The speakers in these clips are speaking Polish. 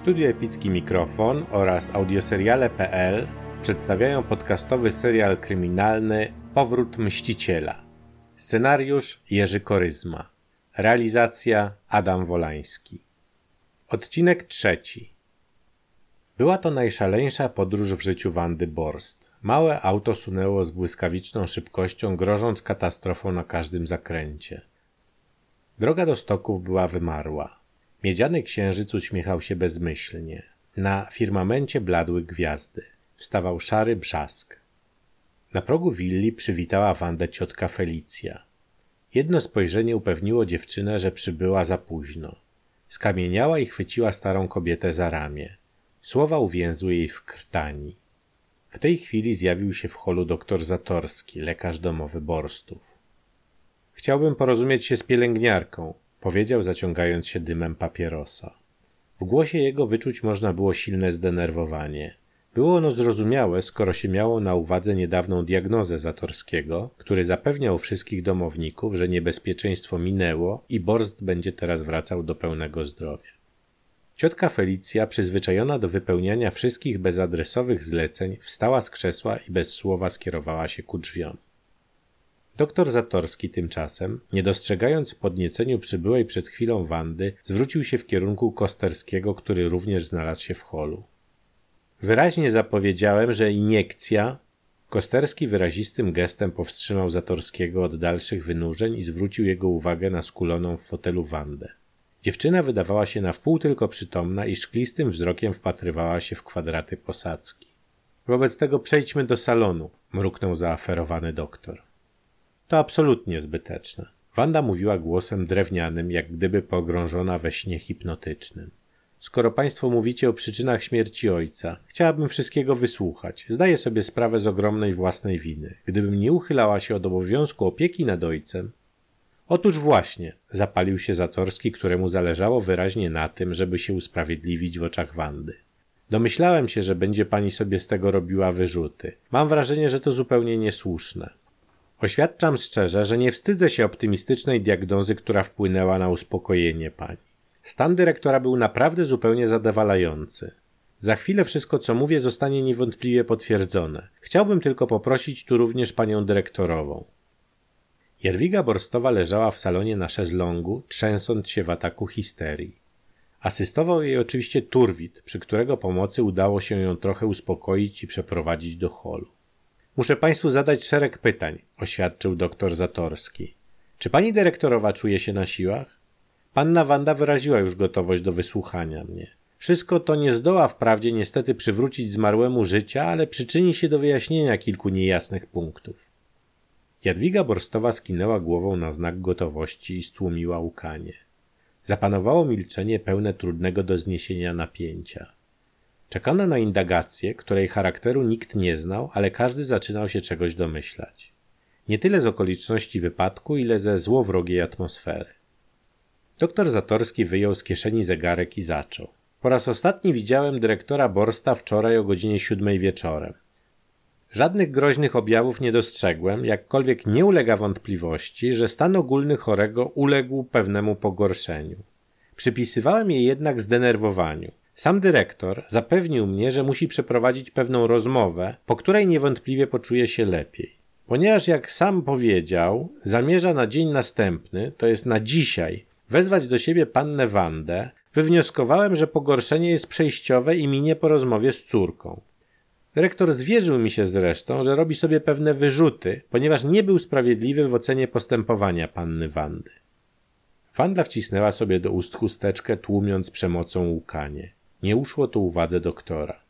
Studio Epicki Mikrofon oraz audioseriale.pl przedstawiają podcastowy serial kryminalny Powrót Mściciela. Scenariusz Jerzy Koryzma. Realizacja Adam Wolański. Odcinek trzeci. Była to najszaleńsza podróż w życiu Wandy Borst. Małe auto sunęło z błyskawiczną szybkością, grożąc katastrofą na każdym zakręcie. Droga do stoków była wymarła. Miedziany księżyc uśmiechał się bezmyślnie. Na firmamencie bladły gwiazdy. Wstawał szary brzask. Na progu willi przywitała Wandę ciotka Felicja. Jedno spojrzenie upewniło dziewczynę, że przybyła za późno. Skamieniała i chwyciła starą kobietę za ramię. Słowa uwięzły jej w krtani. W tej chwili zjawił się w holu doktor Zatorski, lekarz domowy Borstów. Chciałbym porozumieć się z pielęgniarką, powiedział zaciągając się dymem papierosa. W głosie jego wyczuć można było silne zdenerwowanie. Było ono zrozumiałe, skoro się miało na uwadze niedawną diagnozę Zatorskiego, który zapewniał wszystkich domowników, że niebezpieczeństwo minęło i Borst będzie teraz wracał do pełnego zdrowia. Ciotka Felicja, przyzwyczajona do wypełniania wszystkich bezadresowych zleceń, wstała z krzesła i bez słowa skierowała się ku drzwiom. Doktor Zatorski tymczasem, nie dostrzegając podnieceniu przybyłej przed chwilą Wandy, zwrócił się w kierunku Kosterskiego, który również znalazł się w holu. Wyraźnie zapowiedziałem, że iniekcja. Kosterski wyrazistym gestem powstrzymał Zatorskiego od dalszych wynurzeń i zwrócił jego uwagę na skuloną w fotelu Wandę. Dziewczyna wydawała się na wpół tylko przytomna i szklistym wzrokiem wpatrywała się w kwadraty posadzki. Wobec tego przejdźmy do salonu, mruknął zaaferowany doktor. To absolutnie zbyteczne. Wanda mówiła głosem drewnianym, jak gdyby pogrążona we śnie hipnotycznym. Skoro Państwo mówicie o przyczynach śmierci ojca, chciałabym wszystkiego wysłuchać. Zdaję sobie sprawę z ogromnej własnej winy. Gdybym nie uchylała się od obowiązku opieki nad ojcem. Otóż właśnie, zapalił się Zatorski, któremu zależało wyraźnie na tym, żeby się usprawiedliwić w oczach Wandy. Domyślałem się, że będzie pani sobie z tego robiła wyrzuty. Mam wrażenie, że to zupełnie niesłuszne. Oświadczam szczerze, że nie wstydzę się optymistycznej diagnozy, która wpłynęła na uspokojenie pani. Stan dyrektora był naprawdę zupełnie zadowalający. Za chwilę wszystko, co mówię, zostanie niewątpliwie potwierdzone. Chciałbym tylko poprosić tu również panią dyrektorową. Jadwiga Borstowa leżała w salonie na szezlongu, trzęsąc się w ataku histerii. Asystował jej oczywiście Turwit, przy którego pomocy udało się ją trochę uspokoić i przeprowadzić do holu. Muszę Państwu zadać szereg pytań, oświadczył doktor Zatorski. Czy pani dyrektorowa czuje się na siłach? Panna Wanda wyraziła już gotowość do wysłuchania mnie. Wszystko to nie zdoła wprawdzie niestety przywrócić zmarłemu życia, ale przyczyni się do wyjaśnienia kilku niejasnych punktów. Jadwiga Borstowa skinęła głową na znak gotowości i stłumiła łkanie. Zapanowało milczenie pełne trudnego do zniesienia napięcia. Czekano na indagację, której charakteru nikt nie znał, ale każdy zaczynał się czegoś domyślać. Nie tyle z okoliczności wypadku, ile ze złowrogiej atmosfery. Doktor Zatorski wyjął z kieszeni zegarek i zaczął. Po raz ostatni widziałem dyrektora Borsta wczoraj o godzinie siódmej wieczorem. Żadnych groźnych objawów nie dostrzegłem, jakkolwiek nie ulega wątpliwości, że stan ogólny chorego uległ pewnemu pogorszeniu. Przypisywałem je jednak zdenerwowaniu. Sam dyrektor zapewnił mnie, że musi przeprowadzić pewną rozmowę, po której niewątpliwie poczuje się lepiej. Ponieważ, jak sam powiedział, zamierza na dzień następny, to jest na dzisiaj, wezwać do siebie pannę Wandę, wywnioskowałem, że pogorszenie jest przejściowe i minie po rozmowie z córką. Dyrektor zwierzył mi się zresztą, że robi sobie pewne wyrzuty, ponieważ nie był sprawiedliwy w ocenie postępowania panny Wandy. Wanda wcisnęła sobie do ust chusteczkę, tłumiąc przemocą łukanie. Nie uszło to uwadze doktora.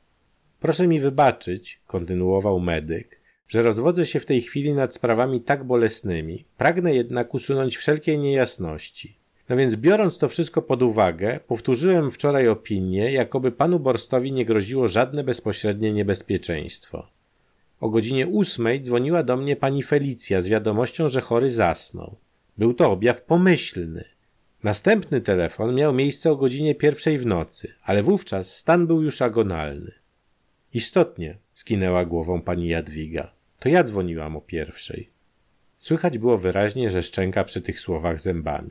Proszę mi wybaczyć, kontynuował medyk, że rozwodzę się w tej chwili nad sprawami tak bolesnymi, pragnę jednak usunąć wszelkie niejasności. No więc biorąc to wszystko pod uwagę, powtórzyłem wczoraj opinię, jakoby panu Borstowi nie groziło żadne bezpośrednie niebezpieczeństwo. O godzinie ósmej dzwoniła do mnie pani Felicja z wiadomością, że chory zasnął. Był to objaw pomyślny. Następny telefon miał miejsce o godzinie pierwszej w nocy, ale wówczas stan był już agonalny. Istotnie, skinęła głową pani Jadwiga. To ja dzwoniłam o pierwszej. Słychać było wyraźnie, że szczęka przy tych słowach zębami.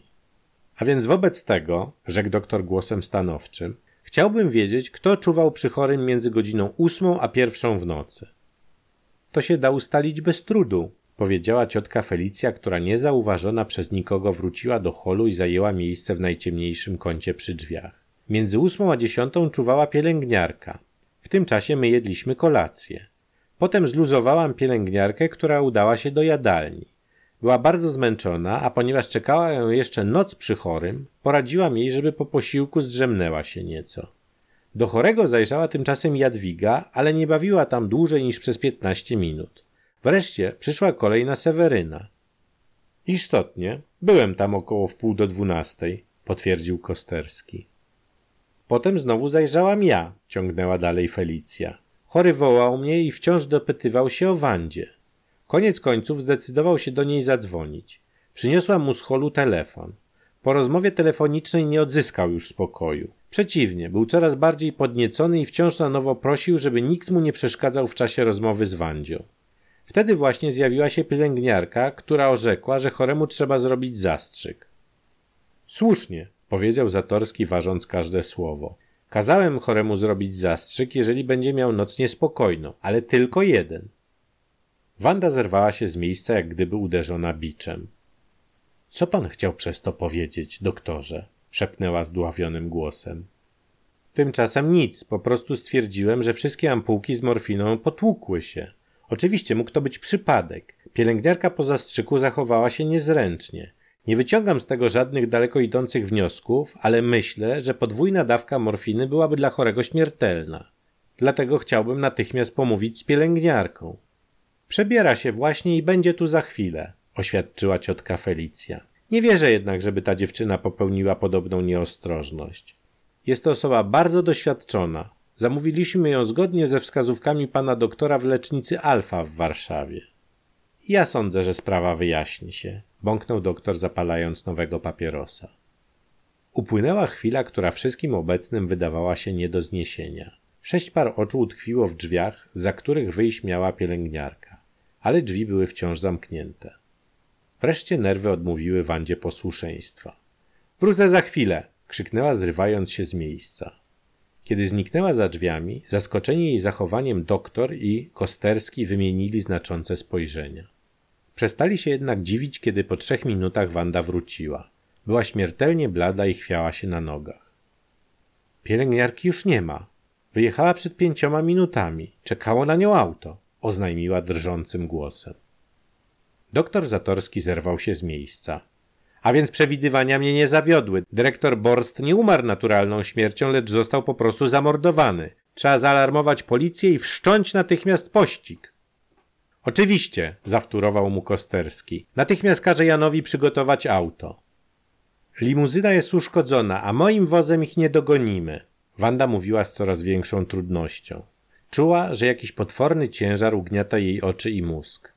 A więc wobec tego, rzekł doktor głosem stanowczym, Chciałbym wiedzieć, kto czuwał przy chorym między godziną ósmą a pierwszą w nocy. To się da ustalić bez trudu, powiedziała ciotka Felicja, która niezauważona przez nikogo wróciła do holu i zajęła miejsce w najciemniejszym kącie przy drzwiach. Między ósmą a dziesiątą czuwała pielęgniarka. W tym czasie my jedliśmy kolację. Potem zluzowałam pielęgniarkę, która udała się do jadalni. Była bardzo zmęczona, a ponieważ czekała ją jeszcze noc przy chorym, poradziłam jej, żeby po posiłku zdrzemnęła się nieco. Do chorego zajrzała tymczasem Jadwiga, ale nie bawiła tam dłużej niż przez piętnaście minut. Wreszcie przyszła kolej na Seweryna. Istotnie, byłem tam około wpół do dwunastej, potwierdził Kosterski. Potem znowu zajrzałam ja, ciągnęła dalej Felicja. Chory wołał mnie i wciąż dopytywał się o Wandzie. Koniec końców zdecydował się do niej zadzwonić. Przyniosłam mu z holu telefon. Po rozmowie telefonicznej nie odzyskał już spokoju. Przeciwnie, był coraz bardziej podniecony i wciąż na nowo prosił, żeby nikt mu nie przeszkadzał w czasie rozmowy z Wandzią. Wtedy właśnie zjawiła się pielęgniarka, która orzekła, że choremu trzeba zrobić zastrzyk. Słusznie, powiedział Zatorski, ważąc każde słowo. Kazałem choremu zrobić zastrzyk, jeżeli będzie miał noc niespokojną, ale tylko jeden. Wanda zerwała się z miejsca, jak gdyby uderzona biczem. Co pan chciał przez to powiedzieć, doktorze? szepnęła zdławionym głosem. Tymczasem nic, po prostu stwierdziłem, że wszystkie ampułki z morfiną potłukły się. Oczywiście mógł to być przypadek. Pielęgniarka po zastrzyku zachowała się niezręcznie. Nie wyciągam z tego żadnych daleko idących wniosków, ale myślę, że podwójna dawka morfiny byłaby dla chorego śmiertelna. Dlatego chciałbym natychmiast pomówić z pielęgniarką. Przebiera się właśnie i będzie tu za chwilę, oświadczyła ciotka Felicja. Nie wierzę jednak, żeby ta dziewczyna popełniła podobną nieostrożność. Jest to osoba bardzo doświadczona. Zamówiliśmy ją zgodnie ze wskazówkami pana doktora w lecznicy Alfa w Warszawie. Ja sądzę, że sprawa wyjaśni się, bąknął doktor zapalając nowego papierosa. Upłynęła chwila, która wszystkim obecnym wydawała się nie do zniesienia. Sześć par oczu utkwiło w drzwiach, za których wyjść miała pielęgniarka, ale drzwi były wciąż zamknięte. Wreszcie nerwy odmówiły Wandzie posłuszeństwa. Wrócę za chwilę! krzyknęła, zrywając się z miejsca. Kiedy zniknęła za drzwiami, zaskoczeni jej zachowaniem doktor i Kosterski wymienili znaczące spojrzenia. Przestali się jednak dziwić, kiedy po trzech minutach Wanda wróciła. Była śmiertelnie blada i chwiała się na nogach. Pielęgniarki już nie ma. Wyjechała przed pięcioma minutami. Czekało na nią auto, oznajmiła drżącym głosem. Doktor Zatorski zerwał się z miejsca. A więc przewidywania mnie nie zawiodły. Dyrektor Borst nie umarł naturalną śmiercią, lecz został po prostu zamordowany. Trzeba zaalarmować policję i wszcząć natychmiast pościg. Oczywiście, zawtórował mu Kosterski. Natychmiast każe Janowi przygotować auto. Limuzyna jest uszkodzona, a moim wozem ich nie dogonimy. Wanda mówiła z coraz większą trudnością. Czuła, że jakiś potworny ciężar ugniata jej oczy i mózg.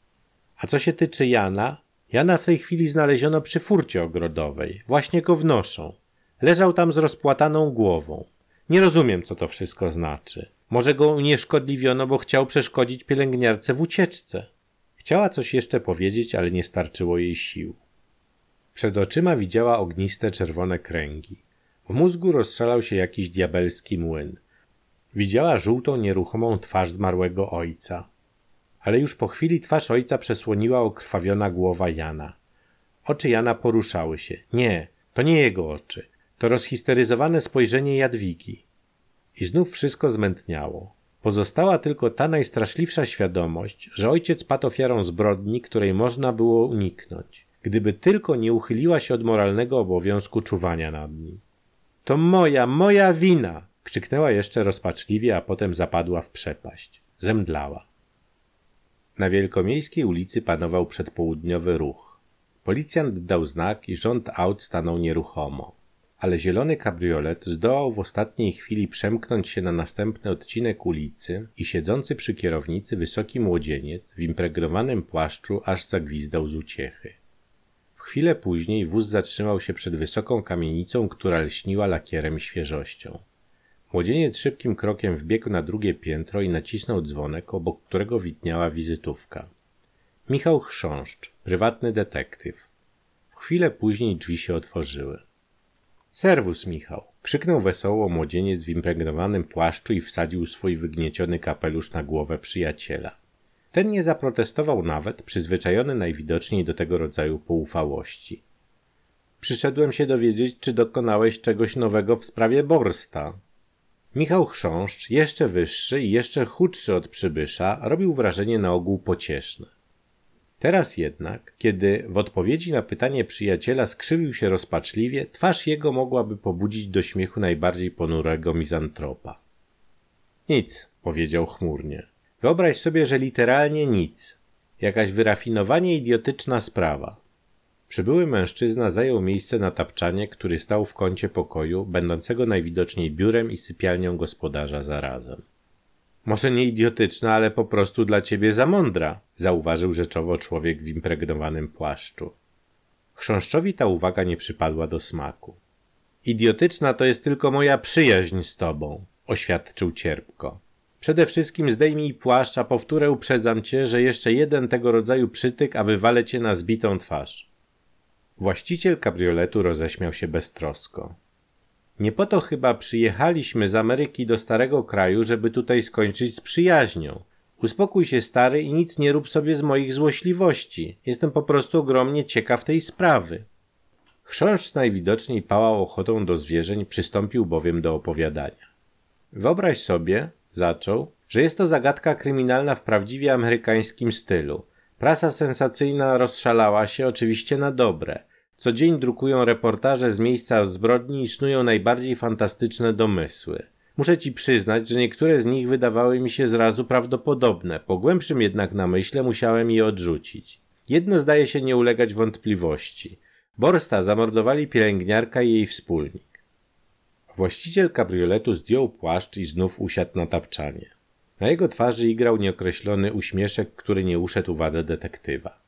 A co się tyczy Jana, Jana w tej chwili znaleziono przy furcie ogrodowej. Właśnie go wnoszą. Leżał tam z rozpłataną głową. Nie rozumiem, co to wszystko znaczy. Może go unieszkodliwiono, bo chciał przeszkodzić pielęgniarce w ucieczce. Chciała coś jeszcze powiedzieć, ale nie starczyło jej sił. Przed oczyma widziała ogniste czerwone kręgi. W mózgu rozstrzelał się jakiś diabelski młyn. Widziała żółtą, nieruchomą twarz zmarłego ojca ale już po chwili twarz ojca przesłoniła okrwawiona głowa Jana. Oczy Jana poruszały się. Nie, to nie jego oczy. To rozhisteryzowane spojrzenie Jadwigi. I znów wszystko zmętniało. Pozostała tylko ta najstraszliwsza świadomość, że ojciec padł ofiarą zbrodni, której można było uniknąć, gdyby tylko nie uchyliła się od moralnego obowiązku czuwania nad nim. To moja, moja wina! krzyknęła jeszcze rozpaczliwie, a potem zapadła w przepaść. Zemdlała. Na wielkomiejskiej ulicy panował przedpołudniowy ruch. Policjant dał znak i rząd aut stanął nieruchomo. Ale zielony kabriolet zdołał w ostatniej chwili przemknąć się na następny odcinek ulicy i siedzący przy kierownicy wysoki młodzieniec w impregnowanym płaszczu aż zagwizdał z uciechy. W chwilę później wóz zatrzymał się przed wysoką kamienicą, która lśniła lakierem świeżością. Młodzieniec szybkim krokiem wbiegł na drugie piętro i nacisnął dzwonek, obok którego widniała wizytówka. Michał Chrząszcz, prywatny detektyw. Chwilę później drzwi się otworzyły. Serwus, Michał! Krzyknął wesoło młodzieniec w impregnowanym płaszczu i wsadził swój wygnieciony kapelusz na głowę przyjaciela. Ten nie zaprotestował nawet, przyzwyczajony najwidoczniej do tego rodzaju poufałości. Przyszedłem się dowiedzieć, czy dokonałeś czegoś nowego w sprawie Borsta. Michał Chrząszcz, jeszcze wyższy i jeszcze chudszy od przybysza, robił wrażenie na ogół pocieszne. Teraz jednak, kiedy w odpowiedzi na pytanie przyjaciela skrzywił się rozpaczliwie, twarz jego mogłaby pobudzić do śmiechu najbardziej ponurego mizantropa. Nic, powiedział chmurnie. Wyobraź sobie, że literalnie nic. Jakaś wyrafinowanie idiotyczna sprawa. Przybyły mężczyzna zajął miejsce na tapczanie, który stał w kącie pokoju, będącego najwidoczniej biurem i sypialnią gospodarza zarazem. Może nie idiotyczna, ale po prostu dla ciebie za mądra, zauważył rzeczowo człowiek w impregnowanym płaszczu. Chrząszczowi ta uwaga nie przypadła do smaku. Idiotyczna to jest tylko moja przyjaźń z tobą, oświadczył cierpko. Przede wszystkim zdejmij płaszcz, a powtórę uprzedzam cię, że jeszcze jeden tego rodzaju przytyk, a wywalę cię na zbitą twarz. Właściciel kabrioletu roześmiał się beztrosko. Nie po to chyba przyjechaliśmy z Ameryki do starego kraju, żeby tutaj skończyć z przyjaźnią. Uspokój się, stary, i nic nie rób sobie z moich złośliwości. Jestem po prostu ogromnie ciekaw tej sprawy. Chrząszcz najwidoczniej pałał ochotą do zwierzeń, przystąpił bowiem do opowiadania. Wyobraź sobie, zaczął, że jest to zagadka kryminalna w prawdziwie amerykańskim stylu. Prasa sensacyjna rozszalała się oczywiście na dobre. Co dzień drukują reportaże z miejsca zbrodni i snują najbardziej fantastyczne domysły. Muszę ci przyznać, że niektóre z nich wydawały mi się zrazu prawdopodobne, po głębszym jednak namyśle musiałem je odrzucić. Jedno zdaje się nie ulegać wątpliwości. Borsta zamordowali pielęgniarka i jej wspólnik. Właściciel kabrioletu zdjął płaszcz i znów usiadł na tapczanie. Na jego twarzy igrał nieokreślony uśmieszek, który nie uszedł uwadze detektywa.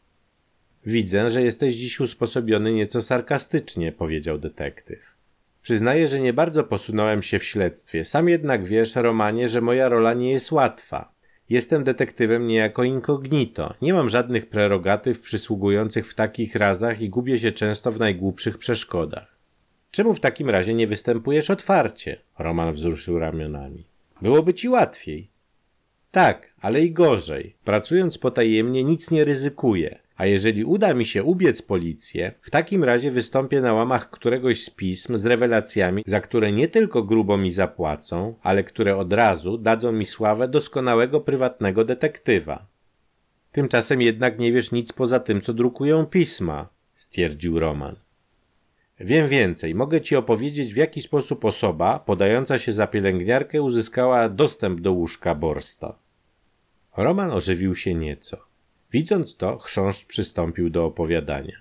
Widzę, że jesteś dziś usposobiony nieco sarkastycznie, powiedział detektyw. Przyznaję, że nie bardzo posunąłem się w śledztwie. Sam jednak wiesz, Romanie, że moja rola nie jest łatwa. Jestem detektywem niejako incognito. Nie mam żadnych prerogatyw przysługujących w takich razach i gubię się często w najgłupszych przeszkodach. Czemu w takim razie nie występujesz otwarcie? Roman wzruszył ramionami. Byłoby ci łatwiej. Tak, ale i gorzej. Pracując potajemnie nic nie ryzykuję. A jeżeli uda mi się ubiec policję, w takim razie wystąpię na łamach któregoś z pism z rewelacjami, za które nie tylko grubo mi zapłacą, ale które od razu dadzą mi sławę doskonałego prywatnego detektywa. Tymczasem jednak nie wiesz nic poza tym, co drukują pisma, stwierdził Roman. Wiem więcej. Mogę ci opowiedzieć, w jaki sposób osoba, podająca się za pielęgniarkę, uzyskała dostęp do łóżka Borsta. Roman ożywił się nieco. Widząc to, chrząszcz przystąpił do opowiadania.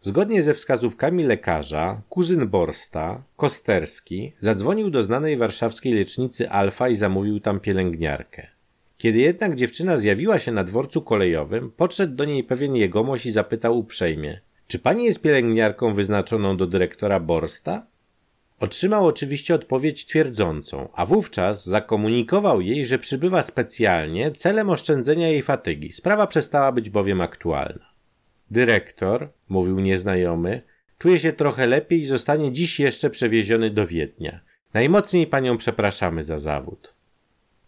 Zgodnie ze wskazówkami lekarza, kuzyn Borsta, Kosterski, zadzwonił do znanej warszawskiej lecznicy Alfa i zamówił tam pielęgniarkę. Kiedy jednak dziewczyna zjawiła się na dworcu kolejowym, podszedł do niej pewien jegomość i zapytał uprzejmie: Czy pani jest pielęgniarką wyznaczoną do dyrektora Borsta? Otrzymał oczywiście odpowiedź twierdzącą, a wówczas zakomunikował jej, że przybywa specjalnie celem oszczędzenia jej fatygi. Sprawa przestała być bowiem aktualna. Dyrektor, mówił nieznajomy, czuje się trochę lepiej i zostanie dziś jeszcze przewieziony do Wiednia. Najmocniej panią przepraszamy za zawód.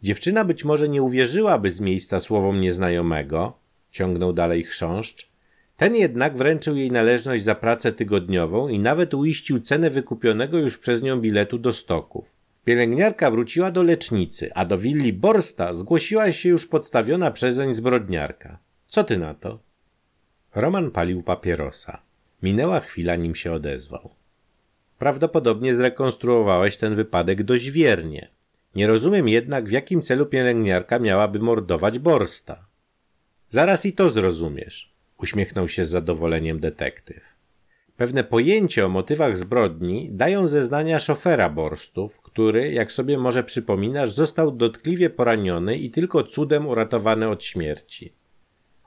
Dziewczyna być może nie uwierzyłaby z miejsca słowom nieznajomego, ciągnął dalej chrząszcz, ten jednak wręczył jej należność za pracę tygodniową i nawet uiścił cenę wykupionego już przez nią biletu do stoków. Pielęgniarka wróciła do lecznicy, a do willi Borsta zgłosiła się już podstawiona przezeń zbrodniarka. Co ty na to? Roman palił papierosa. Minęła chwila, nim się odezwał. Prawdopodobnie zrekonstruowałeś ten wypadek dość wiernie. Nie rozumiem jednak, w jakim celu pielęgniarka miałaby mordować Borsta. Zaraz i to zrozumiesz uśmiechnął się z zadowoleniem detektyw. Pewne pojęcie o motywach zbrodni dają zeznania szofera Borstów, który, jak sobie może przypominasz, został dotkliwie poraniony i tylko cudem uratowany od śmierci.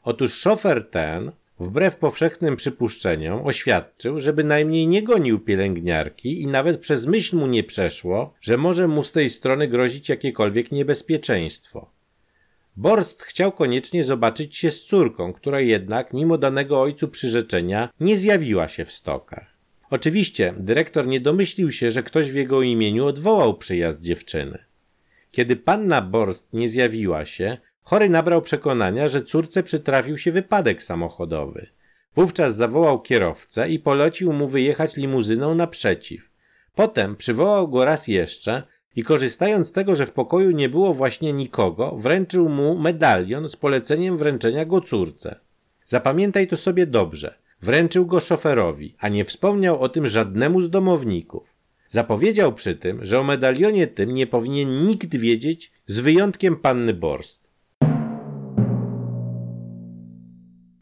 Otóż szofer ten, wbrew powszechnym przypuszczeniom, oświadczył, że bynajmniej nie gonił pielęgniarki i nawet przez myśl mu nie przeszło, że może mu z tej strony grozić jakiekolwiek niebezpieczeństwo. Borst chciał koniecznie zobaczyć się z córką, która jednak, mimo danego ojcu przyrzeczenia, nie zjawiła się w stokach. Oczywiście dyrektor nie domyślił się, że ktoś w jego imieniu odwołał przyjazd dziewczyny. Kiedy panna Borst nie zjawiła się, chory nabrał przekonania, że córce przytrafił się wypadek samochodowy. Wówczas zawołał kierowcę i polecił mu wyjechać limuzyną naprzeciw. Potem przywołał go raz jeszcze i korzystając z tego, że w pokoju nie było właśnie nikogo, wręczył mu medalion z poleceniem wręczenia go córce. Zapamiętaj to sobie dobrze. Wręczył go szoferowi, a nie wspomniał o tym żadnemu z domowników. Zapowiedział przy tym, że o medalionie tym nie powinien nikt wiedzieć, z wyjątkiem panny Borst.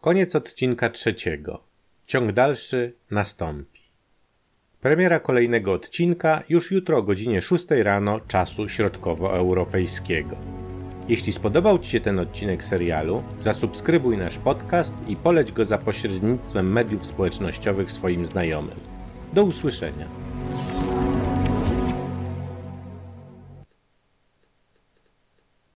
Koniec odcinka trzeciego. Ciąg dalszy nastąpi. Premiera kolejnego odcinka już jutro o godzinie 6 rano czasu środkowoeuropejskiego. Jeśli spodobał Ci się ten odcinek serialu, zasubskrybuj nasz podcast i poleć go za pośrednictwem mediów społecznościowych swoim znajomym. Do usłyszenia.